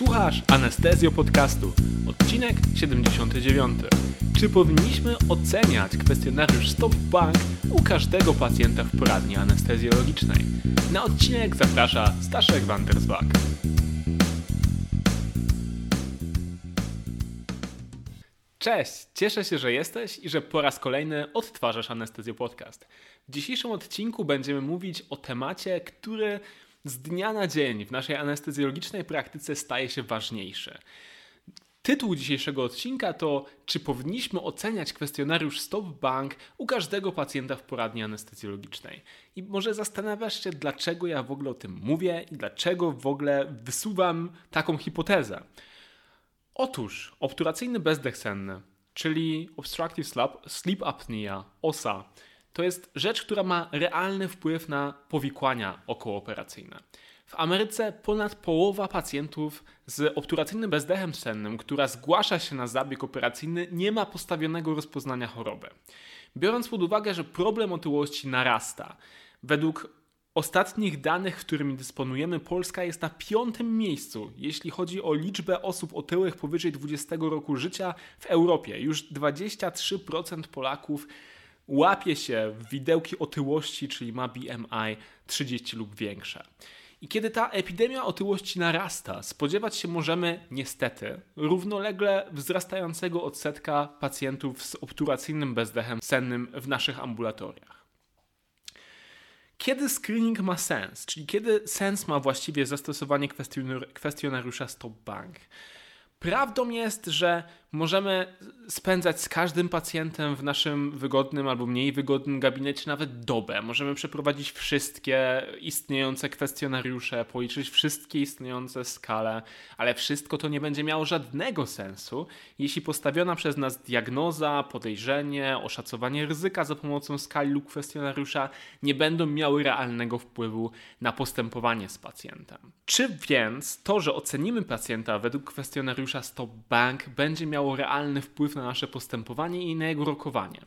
Słuchasz Anestezjo Podcastu, odcinek 79. Czy powinniśmy oceniać kwestionariusz Stop Bank u każdego pacjenta w poradni anestezjologicznej? Na odcinek zaprasza Staszek van der Zwak. Cześć, cieszę się, że jesteś i że po raz kolejny odtwarzasz Anestezjo Podcast. W dzisiejszym odcinku będziemy mówić o temacie, który z dnia na dzień w naszej anestezjologicznej praktyce staje się ważniejszy. Tytuł dzisiejszego odcinka to Czy powinniśmy oceniać kwestionariusz Stop Bank u każdego pacjenta w poradni anestezjologicznej? I może zastanawiasz się, dlaczego ja w ogóle o tym mówię i dlaczego w ogóle wysuwam taką hipotezę. Otóż obturacyjny bezdech senny, czyli obstructive sleep apnea, OSA, to jest rzecz, która ma realny wpływ na powikłania okołooperacyjne. W Ameryce ponad połowa pacjentów z obturacyjnym bezdechem sennym, która zgłasza się na zabieg operacyjny, nie ma postawionego rozpoznania choroby. Biorąc pod uwagę, że problem otyłości narasta, według ostatnich danych, którymi dysponujemy, Polska jest na piątym miejscu, jeśli chodzi o liczbę osób otyłych powyżej 20 roku życia w Europie. Już 23% Polaków łapie się w widełki otyłości, czyli ma BMI 30 lub większe. I kiedy ta epidemia otyłości narasta, spodziewać się możemy niestety równolegle wzrastającego odsetka pacjentów z obturacyjnym bezdechem sennym w naszych ambulatoriach. Kiedy screening ma sens, czyli kiedy sens ma właściwie zastosowanie kwestionariusza Stop Bank? Prawdą jest, że możemy spędzać z każdym pacjentem w naszym wygodnym albo mniej wygodnym gabinecie nawet dobę. Możemy przeprowadzić wszystkie istniejące kwestionariusze, policzyć wszystkie istniejące skale, ale wszystko to nie będzie miało żadnego sensu, jeśli postawiona przez nas diagnoza, podejrzenie, oszacowanie ryzyka za pomocą skali lub kwestionariusza nie będą miały realnego wpływu na postępowanie z pacjentem. Czy więc to, że ocenimy pacjenta według kwestionariusza Stop Bank będzie miało miało realny wpływ na nasze postępowanie i na jego rokowanie.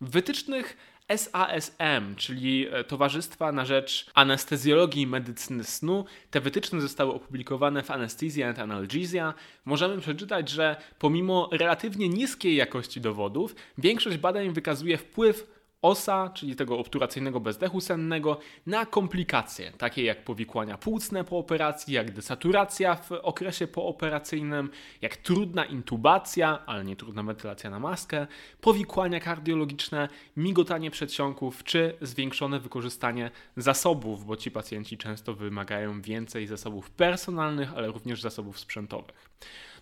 W wytycznych SASM, czyli e, Towarzystwa na Rzecz Anestezjologii i Medycyny Snu. Te wytyczne zostały opublikowane w Anesthesia and Analgesia. Możemy przeczytać, że pomimo relatywnie niskiej jakości dowodów, większość badań wykazuje wpływ OSA, czyli tego obturacyjnego bezdechu sennego, na komplikacje, takie jak powikłania płucne po operacji, jak desaturacja w okresie pooperacyjnym, jak trudna intubacja, ale nie trudna wentylacja na maskę, powikłania kardiologiczne, migotanie przedsionków czy zwiększone wykorzystanie zasobów, bo ci pacjenci często wymagają więcej zasobów personalnych, ale również zasobów sprzętowych.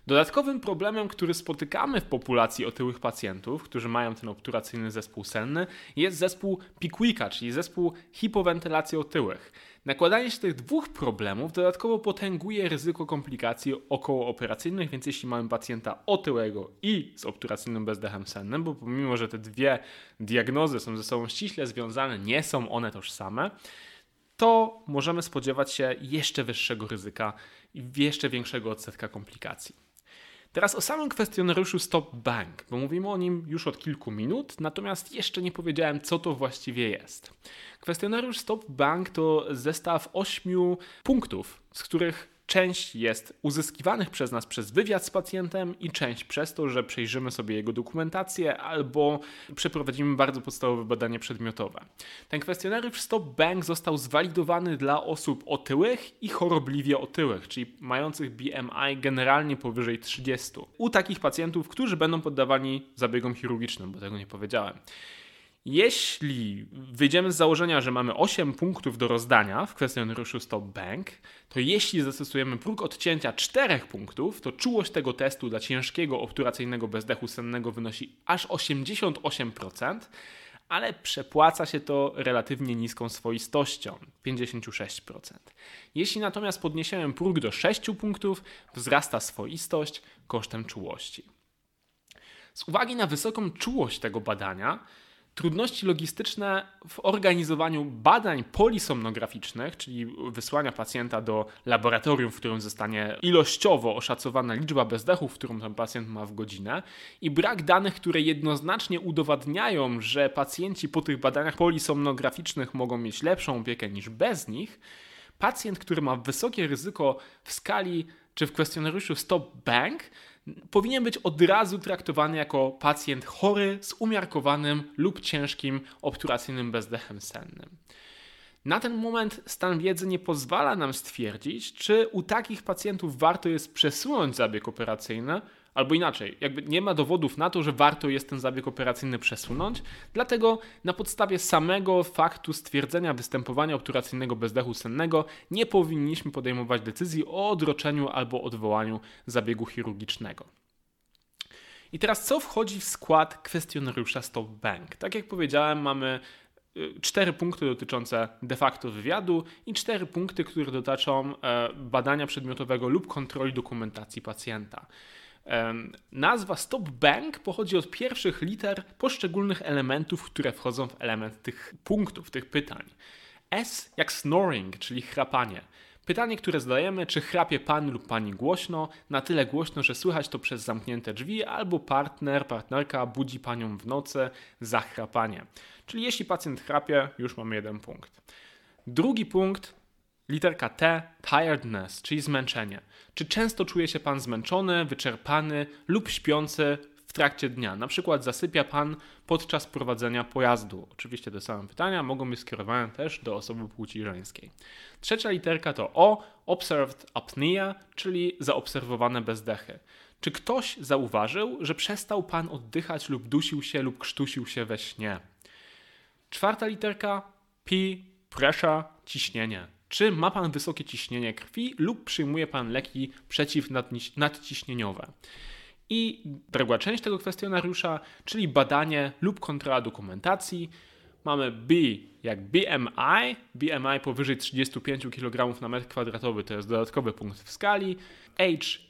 Dodatkowym problemem, który spotykamy w populacji otyłych pacjentów, którzy mają ten obturacyjny zespół senny, jest zespół Pickwicka, czyli zespół hipowentylacji otyłych. Nakładanie się tych dwóch problemów dodatkowo potęguje ryzyko komplikacji okołooperacyjnych, więc jeśli mamy pacjenta otyłego i z obturacyjnym bezdechem sennym, bo pomimo, że te dwie diagnozy są ze sobą ściśle związane, nie są one tożsame, to możemy spodziewać się jeszcze wyższego ryzyka i jeszcze większego odsetka komplikacji. Teraz o samym kwestionariuszu Stop Bank, bo mówimy o nim już od kilku minut, natomiast jeszcze nie powiedziałem, co to właściwie jest. Kwestionariusz Stop Bank to zestaw ośmiu punktów, z których Część jest uzyskiwanych przez nas przez wywiad z pacjentem i część przez to, że przejrzymy sobie jego dokumentację albo przeprowadzimy bardzo podstawowe badanie przedmiotowe. Ten kwestionariusz Stop Bank został zwalidowany dla osób otyłych i chorobliwie otyłych, czyli mających BMI generalnie powyżej 30. U takich pacjentów, którzy będą poddawani zabiegom chirurgicznym, bo tego nie powiedziałem. Jeśli wyjdziemy z założenia, że mamy 8 punktów do rozdania w kwestionariuszu Stop Bank, to jeśli zastosujemy próg odcięcia 4 punktów, to czułość tego testu dla ciężkiego obturacyjnego bezdechu sennego wynosi aż 88%, ale przepłaca się to relatywnie niską swoistością 56%. Jeśli natomiast podniesiemy próg do 6 punktów, wzrasta swoistość kosztem czułości. Z uwagi na wysoką czułość tego badania, Trudności logistyczne w organizowaniu badań polisomnograficznych, czyli wysłania pacjenta do laboratorium, w którym zostanie ilościowo oszacowana liczba bezdechów, którą ten pacjent ma w godzinę, i brak danych, które jednoznacznie udowadniają, że pacjenci po tych badaniach polisomnograficznych mogą mieć lepszą opiekę niż bez nich, pacjent, który ma wysokie ryzyko w skali czy w kwestionariuszu Stop Bank powinien być od razu traktowany jako pacjent chory z umiarkowanym lub ciężkim obturacyjnym bezdechem sennym. Na ten moment stan wiedzy nie pozwala nam stwierdzić, czy u takich pacjentów warto jest przesunąć zabieg operacyjny, albo inaczej, jakby nie ma dowodów na to, że warto jest ten zabieg operacyjny przesunąć, dlatego na podstawie samego faktu stwierdzenia występowania obturacyjnego bezdechu sennego nie powinniśmy podejmować decyzji o odroczeniu albo odwołaniu zabiegu chirurgicznego. I teraz co wchodzi w skład kwestionariusza Stop Bank? Tak jak powiedziałem, mamy y, cztery punkty dotyczące de facto wywiadu i cztery punkty, które dotyczą e, badania przedmiotowego lub kontroli dokumentacji pacjenta. Nazwa Stop Bank pochodzi od pierwszych liter poszczególnych elementów, które wchodzą w element tych punktów, tych pytań. S jak snoring, czyli chrapanie. Pytanie, które zadajemy, czy chrapie pan lub pani głośno, na tyle głośno, że słychać to przez zamknięte drzwi, albo partner, partnerka budzi panią w nocy za chrapanie. Czyli jeśli pacjent chrapie, już mamy jeden punkt. Drugi punkt Literka T, tiredness, czyli zmęczenie. Czy często czuje się Pan zmęczony, wyczerpany lub śpiący w trakcie dnia? Na przykład zasypia Pan podczas prowadzenia pojazdu. Oczywiście te same pytania mogą być skierowane też do osoby płci żeńskiej. Trzecia literka to O, observed apnea, czyli zaobserwowane bezdechy. Czy ktoś zauważył, że przestał Pan oddychać lub dusił się lub krztusił się we śnie? Czwarta literka P, pressure, ciśnienie. Czy ma Pan wysokie ciśnienie krwi lub przyjmuje Pan leki przeciwnadciśnieniowe? I druga część tego kwestionariusza, czyli badanie lub kontrola dokumentacji. Mamy B jak BMI, BMI powyżej 35 kg na metr kwadratowy to jest dodatkowy punkt w skali. H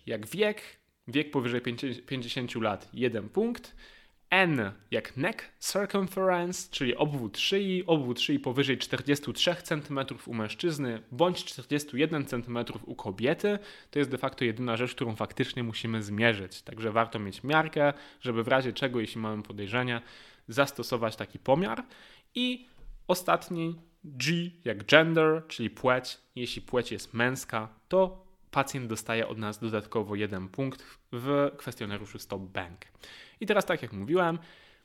jak wiek, wiek powyżej 50 lat, jeden punkt. N jak neck circumference, czyli obwód szyi, obwód szyi powyżej 43 cm u mężczyzny bądź 41 cm u kobiety. To jest de facto jedyna rzecz, którą faktycznie musimy zmierzyć. Także warto mieć miarkę, żeby w razie czego, jeśli mamy podejrzenie, zastosować taki pomiar. I ostatni G jak gender, czyli płeć. Jeśli płeć jest męska, to pacjent dostaje od nas dodatkowo jeden punkt w kwestionariuszu Stop Bank. I teraz, tak jak mówiłem,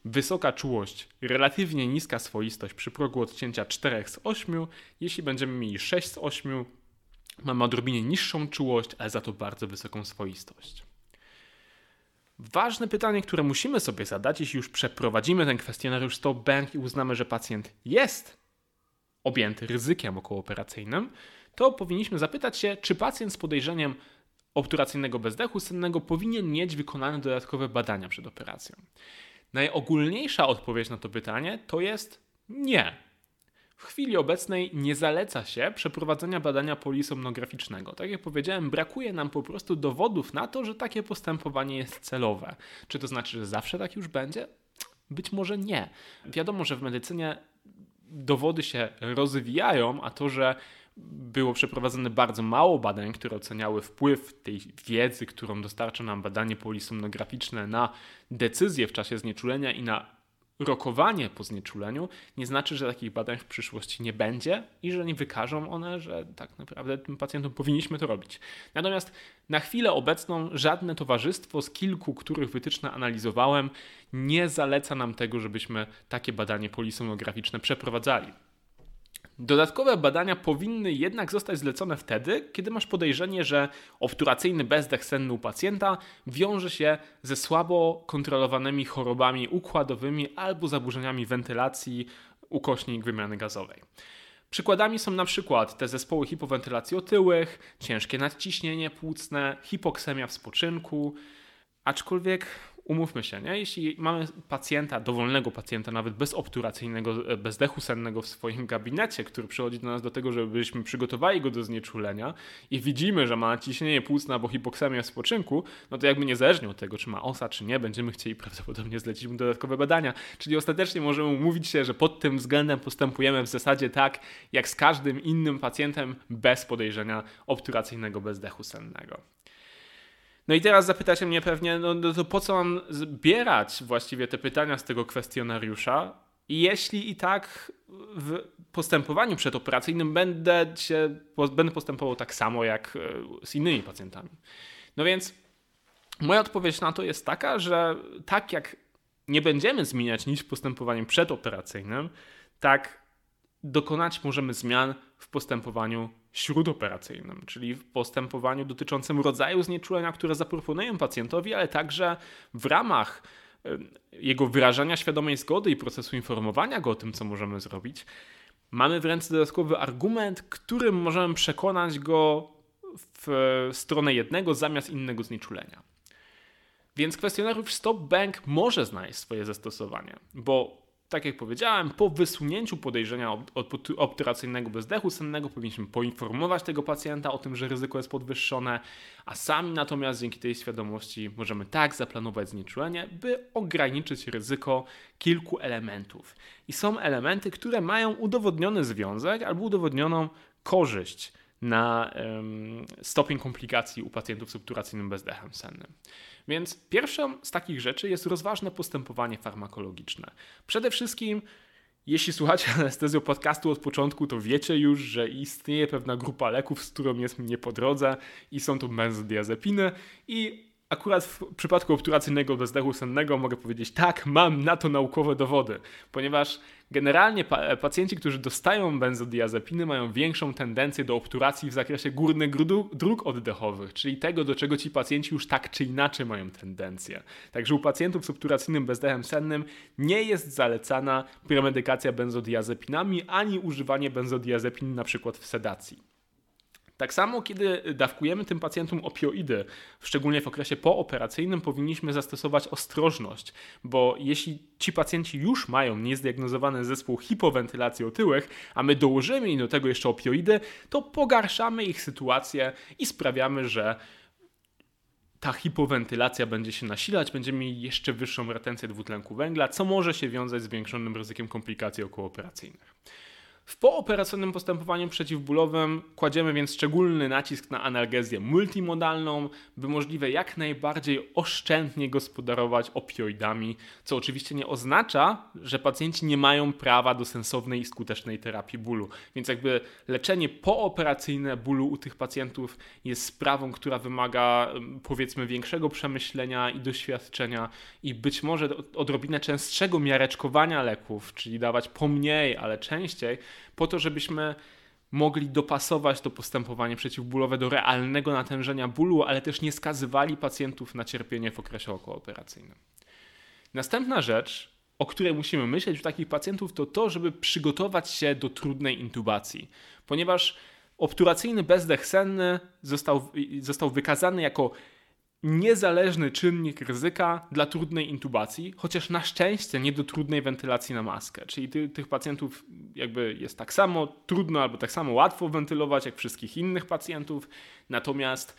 wysoka czułość, relatywnie niska swoistość przy progu odcięcia 4 z 8. Jeśli będziemy mieli 6 z 8, mamy odrobinie niższą czułość, ale za to bardzo wysoką swoistość. Ważne pytanie, które musimy sobie zadać, jeśli już przeprowadzimy ten kwestionariusz Stop Bank i uznamy, że pacjent jest objęty ryzykiem okołooperacyjnym, to powinniśmy zapytać się, czy pacjent z podejrzeniem obturacyjnego bezdechu sennego powinien mieć wykonane dodatkowe badania przed operacją? Najogólniejsza odpowiedź na to pytanie to jest nie. W chwili obecnej nie zaleca się przeprowadzenia badania polisomnograficznego. Tak jak powiedziałem, brakuje nam po prostu dowodów na to, że takie postępowanie jest celowe. Czy to znaczy, że zawsze tak już będzie? Być może nie. Wiadomo, że w medycynie dowody się rozwijają, a to, że było przeprowadzone bardzo mało badań, które oceniały wpływ tej wiedzy, którą dostarcza nam badanie polisomnograficzne na decyzje w czasie znieczulenia i na rokowanie po znieczuleniu, nie znaczy, że takich badań w przyszłości nie będzie i że nie wykażą one, że tak naprawdę tym pacjentom powinniśmy to robić. Natomiast na chwilę obecną żadne towarzystwo z kilku, których wytyczne analizowałem, nie zaleca nam tego, żebyśmy takie badanie polisonograficzne przeprowadzali. Dodatkowe badania powinny jednak zostać zlecone wtedy, kiedy masz podejrzenie, że obturacyjny bezdech senny u pacjenta wiąże się ze słabo kontrolowanymi chorobami układowymi albo zaburzeniami wentylacji ukośnik wymiany gazowej. Przykładami są na przykład te zespoły hipowentylacji otyłych, ciężkie nadciśnienie płucne, hipoksemia w spoczynku, aczkolwiek umówmy się, nie? jeśli mamy pacjenta, dowolnego pacjenta, nawet bezobturacyjnego, e, bezdechu sennego w swoim gabinecie, który przychodzi do nas do tego, żebyśmy przygotowali go do znieczulenia i widzimy, że ma ciśnienie płucne albo hipoksemię w spoczynku, no to jakby niezależnie od tego, czy ma osa, czy nie, będziemy chcieli prawdopodobnie zlecić mu dodatkowe badania. Czyli ostatecznie możemy umówić się, że pod tym względem postępujemy w zasadzie tak, jak z każdym innym pacjentem bez podejrzenia obturacyjnego bezdechu sennego. No i teraz zapytacie mnie pewnie, no, no to po co mam zbierać właściwie te pytania z tego kwestionariusza, jeśli i tak w postępowaniu przedoperacyjnym będę, się, będę postępował tak samo jak e, z innymi pacjentami. No więc moja odpowiedź na to jest taka, że tak jak nie będziemy zmieniać nic w postępowaniu przedoperacyjnym, tak dokonać możemy zmian w postępowaniu śródoperacyjnym, czyli w postępowaniu dotyczącym rodzaju znieczulenia, które zaproponuję pacjentowi, ale także w ramach jego wyrażania świadomej zgody i procesu informowania go o tym, co możemy zrobić, mamy w ręce dodatkowy argument, którym możemy przekonać go w stronę jednego zamiast innego znieczulenia. Więc kwestionariusz Stop Bank może znaleźć swoje zastosowanie, bo tak jak powiedziałem, po wysunięciu podejrzenia obturacyjnego bezdechu sennego powinniśmy poinformować tego pacjenta o tym, że ryzyko jest podwyższone, a sami natomiast dzięki tej świadomości możemy tak zaplanować znieczulenie, by ograniczyć ryzyko kilku elementów. I są elementy, które mają udowodniony związek albo udowodnioną korzyść na um, stopień komplikacji u pacjentów z obturacyjnym bezdechem sennym. Więc pierwszą z takich rzeczy jest rozważne postępowanie farmakologiczne. Przede wszystkim jeśli słuchacie anestezją podcastu od początku, to wiecie już, że istnieje pewna grupa leków, z którą jest mnie po drodze i są to benzodiazepiny i Akurat w przypadku obturacyjnego bezdechu sennego mogę powiedzieć tak, mam na to naukowe dowody, ponieważ generalnie pa pacjenci, którzy dostają benzodiazepiny mają większą tendencję do obturacji w zakresie górnych dróg oddechowych, czyli tego, do czego ci pacjenci już tak czy inaczej mają tendencję. Także u pacjentów z obturacyjnym bezdechem sennym nie jest zalecana premedykacja benzodiazepinami ani używanie benzodiazepin na przykład w sedacji. Tak samo, kiedy dawkujemy tym pacjentom opioidy, szczególnie w okresie pooperacyjnym, powinniśmy zastosować ostrożność, bo jeśli ci pacjenci już mają niezdiagnozowany zespół hipowentylacji otyłych, a my dołożymy im do tego jeszcze opioidy, to pogarszamy ich sytuację i sprawiamy, że ta hipowentylacja będzie się nasilać, będziemy mieli jeszcze wyższą retencję dwutlenku węgla, co może się wiązać z zwiększonym ryzykiem komplikacji okołooperacyjnych. W pooperacyjnym postępowaniu przeciwbólowym kładziemy więc szczególny nacisk na analgezję multimodalną, by możliwe jak najbardziej oszczędnie gospodarować opioidami, co oczywiście nie oznacza, że pacjenci nie mają prawa do sensownej i skutecznej terapii bólu. Więc jakby leczenie pooperacyjne bólu u tych pacjentów jest sprawą, która wymaga powiedzmy większego przemyślenia i doświadczenia i być może odrobinę częstszego miareczkowania leków, czyli dawać pomniej, ale częściej, po to, żebyśmy mogli dopasować to postępowanie przeciwbólowe do realnego natężenia bólu, ale też nie skazywali pacjentów na cierpienie w okresie okooperacyjnym. Następna rzecz, o której musimy myśleć u takich pacjentów, to to, żeby przygotować się do trudnej intubacji, ponieważ obturacyjny bezdech senny został, został wykazany jako niezależny czynnik ryzyka dla trudnej intubacji, chociaż na szczęście nie do trudnej wentylacji na maskę. Czyli ty, tych pacjentów jakby jest tak samo trudno albo tak samo łatwo wentylować jak wszystkich innych pacjentów, natomiast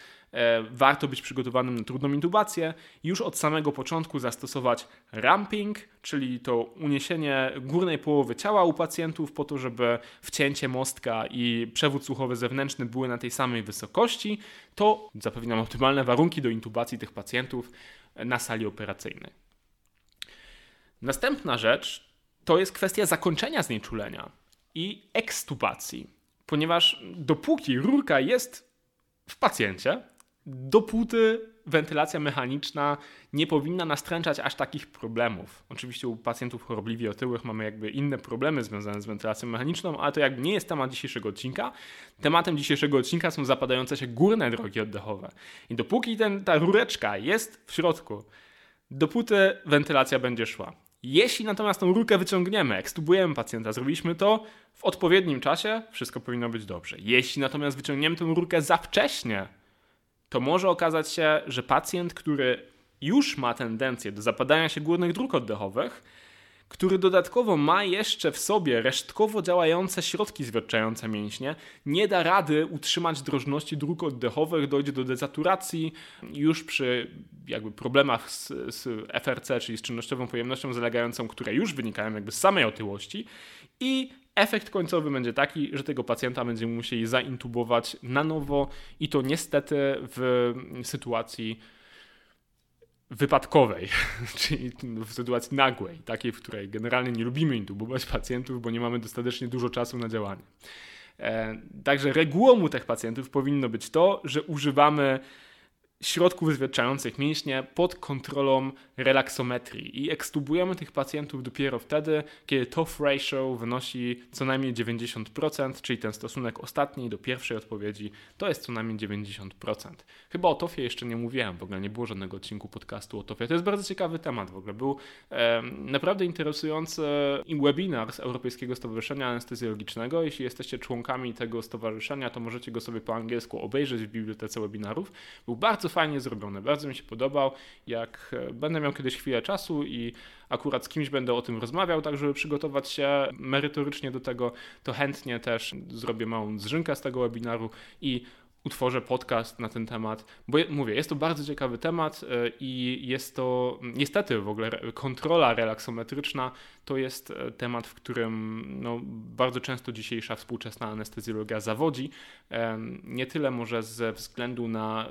warto być przygotowanym na trudną intubację. Już od samego początku zastosować ramping, czyli to uniesienie górnej połowy ciała u pacjentów po to, żeby wcięcie mostka i przewód słuchowy zewnętrzny były na tej samej wysokości. To zapewni nam optymalne warunki do intubacji tych pacjentów na sali operacyjnej. Następna rzecz to jest kwestia zakończenia znieczulenia i ekstubacji, ponieważ dopóki rurka jest w pacjencie, dopóty wentylacja mechaniczna nie powinna nastręczać aż takich problemów. Oczywiście u pacjentów chorobliwie otyłych mamy jakby inne problemy związane z wentylacją mechaniczną, ale to jakby nie jest temat dzisiejszego odcinka. Tematem dzisiejszego odcinka są zapadające się górne drogi oddechowe. I dopóki ten, ta rureczka jest w środku, dopóty wentylacja będzie szła. Jeśli natomiast tą rurkę wyciągniemy, ekstubujemy pacjenta, zrobiliśmy to w odpowiednim czasie, wszystko powinno być dobrze. Jeśli natomiast wyciągniemy tę rurkę za wcześnie, to może okazać się, że pacjent, który już ma tendencję do zapadania się górnych dróg oddechowych, który dodatkowo ma jeszcze w sobie resztkowo działające środki zwierczające mięśnie, nie da rady utrzymać drożności dróg oddechowych, dojdzie do dezaturacji już przy jakby problemach z, z FRC, czyli z czynnościową pojemnością zalegającą, które już wynikają jakby z samej otyłości. I Efekt końcowy będzie taki, że tego pacjenta będziemy musieli zaintubować na nowo i to niestety w sytuacji wypadkowej, czyli w sytuacji nagłej, takiej, w której generalnie nie lubimy intubować pacjentów, bo nie mamy dostatecznie dużo czasu na działanie. E, także regułą u tych pacjentów powinno być to, że używamy środków zwietrzających mięśnie pod kontrolą relaksometrii i ekstubujemy tych pacjentów dopiero wtedy, kiedy TOF ratio wynosi co najmniej 90%, czyli ten stosunek ostatniej do pierwszej odpowiedzi to jest co najmniej 90%. Chyba o TOFie jeszcze nie mówiłem, w ogóle nie było żadnego odcinku podcastu o TOFie. To jest bardzo ciekawy temat w ogóle. Był e, naprawdę interesujący webinar z Europejskiego Stowarzyszenia Anestezjologicznego. Jeśli jesteście członkami tego stowarzyszenia, to możecie go sobie po angielsku obejrzeć w bibliotece webinarów. Był bardzo fajnie zrobione, bardzo mi się podobał. Jak e, będę miał kiedyś chwilę czasu i akurat z kimś będę o tym rozmawiał, tak żeby przygotować się merytorycznie do tego, to chętnie też zrobię małą zrzynkę z tego webinaru i utworzę podcast na ten temat, bo mówię, jest to bardzo ciekawy temat e, i jest to niestety w ogóle kontrola relaksometryczna to jest e, temat, w którym no, bardzo często dzisiejsza współczesna anestezjologia zawodzi. Nie tyle może ze względu na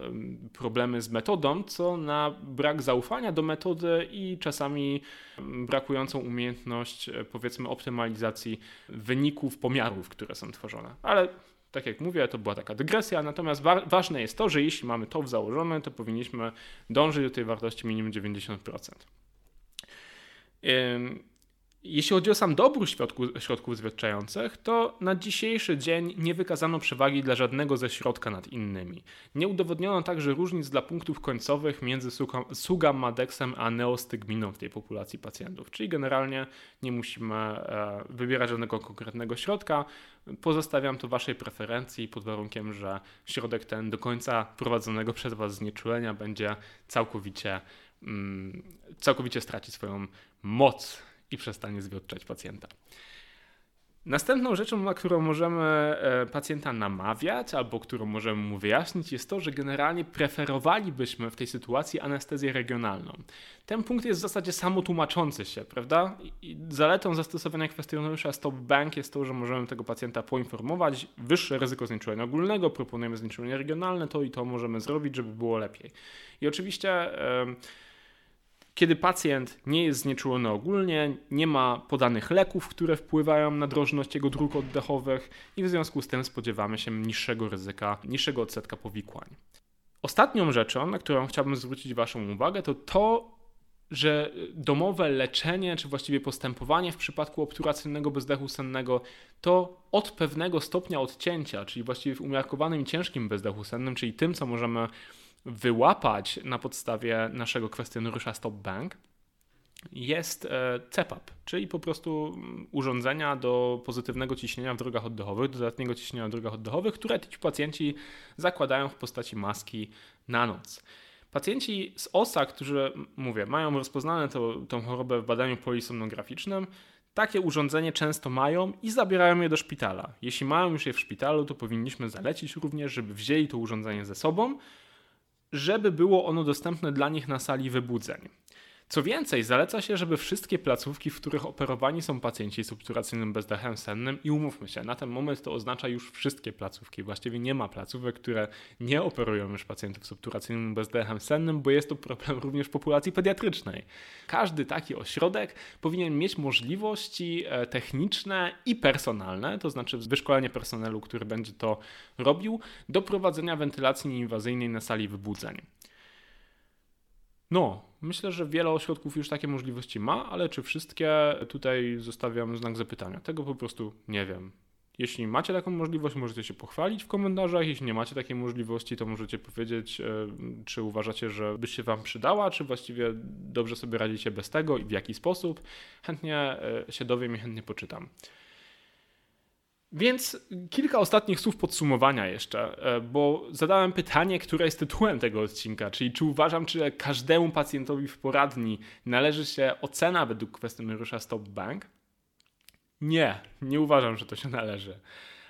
problemy z metodą, co na brak zaufania do metody i czasami brakującą umiejętność e, powiedzmy optymalizacji wyników pomiarów, które są tworzone. Ale tak jak mówię, to była taka dygresja, natomiast wa ważne jest to, że jeśli mamy to założone, to powinniśmy dążyć do tej wartości minimum 90%. Jeśli chodzi o sam dobór środków, środków zwietrzających, to na dzisiejszy dzień nie wykazano przewagi dla żadnego ze środka nad innymi. Nie udowodniono także różnic dla punktów końcowych między sugammadexem a neostygminą w tej populacji pacjentów. Czyli generalnie nie musimy e, wybierać żadnego konkretnego środka. Pozostawiam to Waszej preferencji pod warunkiem, że środek ten do końca prowadzonego przez Was znieczulenia będzie całkowicie, mm, całkowicie straci swoją moc i przestanie zwiotczać pacjenta. Następną rzeczą, na którą możemy e, pacjenta namawiać albo którą możemy mu wyjaśnić, jest to, że generalnie preferowalibyśmy w tej sytuacji anestezję regionalną. Ten punkt jest w zasadzie samotłumaczący się, prawda? I zaletą zastosowania kwestionariusza Stop Bank jest to, że możemy tego pacjenta poinformować. Wyższe ryzyko znieczulenia ogólnego, proponujemy znieczulenie regionalne, to i to możemy zrobić, żeby było lepiej. I oczywiście. Yy, kiedy pacjent nie jest znieczulony ogólnie, nie ma podanych leków, które wpływają na drożność jego dróg oddechowych i w związku z tym spodziewamy się niższego ryzyka, niższego odsetka powikłań. Ostatnią rzeczą, na którą chciałbym zwrócić Waszą uwagę, to to, że domowe leczenie, czy właściwie postępowanie w przypadku obturacyjnego bezdechu sennego, to od pewnego stopnia odcięcia, czyli właściwie w umiarkowanym i ciężkim bezdechu sennym, czyli tym, co możemy wyłapać na podstawie naszego kwestionariusza Stop Bank jest e, CPAP, czyli po prostu mm, urządzenia do pozytywnego ciśnienia w drogach oddechowych, dodatniego ciśnienia w drogach oddechowych, które ci pacjenci zakładają w postaci maski na noc. Pacjenci z OSA, którzy, mówię, mają rozpoznane to, tą chorobę w badaniu polisomnograficznym, takie urządzenie często mają i zabierają je do szpitala. Jeśli mają już je w szpitalu, to powinniśmy zalecić również, żeby wzięli to urządzenie ze sobą, żeby było ono dostępne dla nich na sali wybudzeń. Co więcej, zaleca się, żeby wszystkie placówki, w których operowani są pacjenci z obturacyjnym bezdechem sennym i umówmy się, na ten moment to oznacza już wszystkie placówki. Właściwie nie ma placówek, które nie operują już pacjentów z obturacyjnym bezdechem sennym, bo jest to problem również populacji pediatrycznej. Każdy taki ośrodek powinien mieć możliwości e, techniczne i personalne, to znaczy wyszkolenie personelu, który będzie to robił, do prowadzenia wentylacji nieinwazyjnej na sali wybudzeń. No, myślę, że wiele ośrodków już takie możliwości ma, ale czy wszystkie tutaj zostawiam znak zapytania. Tego po prostu nie wiem. Jeśli macie taką możliwość, możecie się pochwalić w komentarzach. Jeśli nie macie takiej możliwości, to możecie powiedzieć, e, czy uważacie, że by się Wam przydała, czy właściwie dobrze sobie radzicie bez tego i w jaki sposób. Chętnie e, się dowiem i chętnie poczytam. Więc kilka ostatnich słów podsumowania jeszcze, e, bo zadałem pytanie, które jest tytułem tego odcinka, czyli czy uważam, czy każdemu pacjentowi w poradni należy się ocena według kwestionariusza Stop Bank? Nie, nie uważam, że to się należy.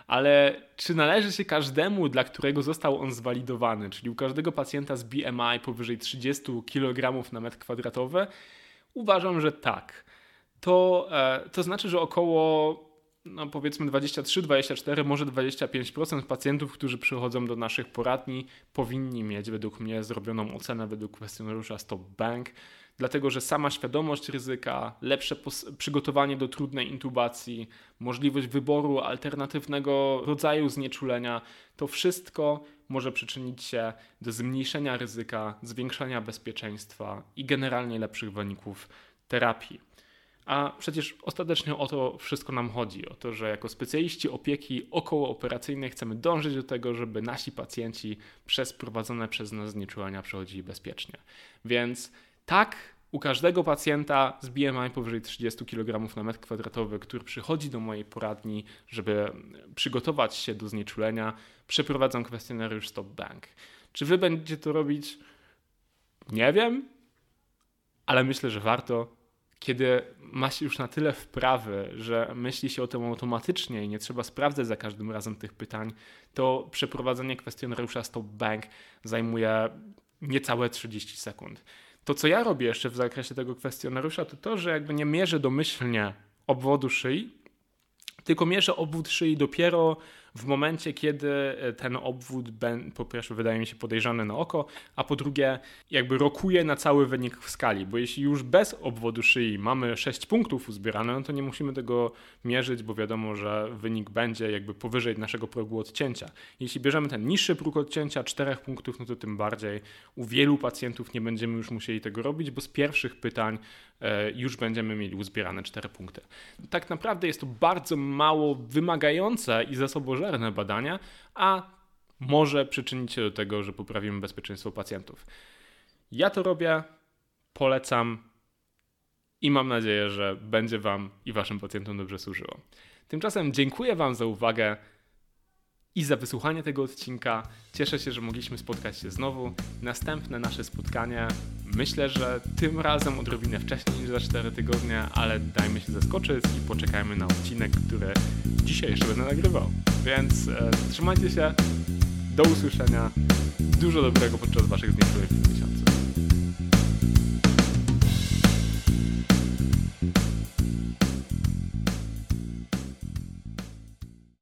Ale czy należy się każdemu, dla którego został on zwalidowany, czyli u każdego pacjenta z BMI powyżej 30 kg na metr kwadratowy? Uważam, że tak. To, e, to znaczy, że około no powiedzmy 23, 24, może 25% pacjentów, którzy przychodzą do naszych poradni, powinni mieć według mnie zrobioną ocenę według kwestionariusza Stop Bank, dlatego że sama świadomość ryzyka, lepsze przygotowanie do trudnej intubacji, możliwość wyboru alternatywnego rodzaju znieczulenia, to wszystko może przyczynić się do zmniejszenia ryzyka, zwiększenia bezpieczeństwa i generalnie lepszych wyników terapii. A przecież ostatecznie o to wszystko nam chodzi, o to, że jako specjaliści opieki okołooperacyjnej chcemy dążyć do tego, żeby nasi pacjenci przez prowadzone przez nas znieczulenia przechodzili bezpiecznie. Więc tak, u każdego pacjenta z BMI powyżej 30 kg na metr kwadratowy, który przychodzi do mojej poradni, żeby przygotować się do znieczulenia, przeprowadzam kwestionariusz Stop Bank. Czy wy będziecie to robić? Nie wiem, ale myślę, że warto kiedy ma się już na tyle wprawy, że myśli się o tym automatycznie i nie trzeba sprawdzać za każdym razem tych pytań, to przeprowadzenie kwestionariusza Stop Bank zajmuje niecałe 30 sekund. To, co ja robię jeszcze w zakresie tego kwestionariusza, to to, że jakby nie mierzę domyślnie obwodu szyi, tylko mierzę obwód szyi dopiero w momencie, kiedy e, ten obwód po pierwsze wydaje mi się podejrzany na oko, a po drugie jakby rokuje na cały wynik w skali, bo jeśli już bez obwodu szyi mamy 6 punktów uzbierane, no to nie musimy tego mierzyć, bo wiadomo, że wynik będzie jakby powyżej naszego progu odcięcia. Jeśli bierzemy ten niższy próg odcięcia 4 punktów, no to tym bardziej u wielu pacjentów nie będziemy już musieli tego robić, bo z pierwszych pytań e, już będziemy mieli uzbierane 4 punkty. Tak naprawdę jest to bardzo mało wymagające i zasobożerne badania, a może przyczynić się do tego, że poprawimy bezpieczeństwo pacjentów. Ja to robię, polecam i mam nadzieję, że będzie Wam i Waszym pacjentom dobrze służyło. Tymczasem dziękuję Wam za uwagę i za wysłuchanie tego odcinka. Cieszę się, że mogliśmy spotkać się znowu. Następne nasze spotkanie myślę, że tym razem odrobinę wcześniej niż za 4 tygodnie, ale dajmy się zaskoczyć i poczekajmy na odcinek, który dzisiaj jeszcze będę nagrywał. Więc e, trzymajcie się, do usłyszenia, dużo dobrego podczas Waszych znieczuleń w.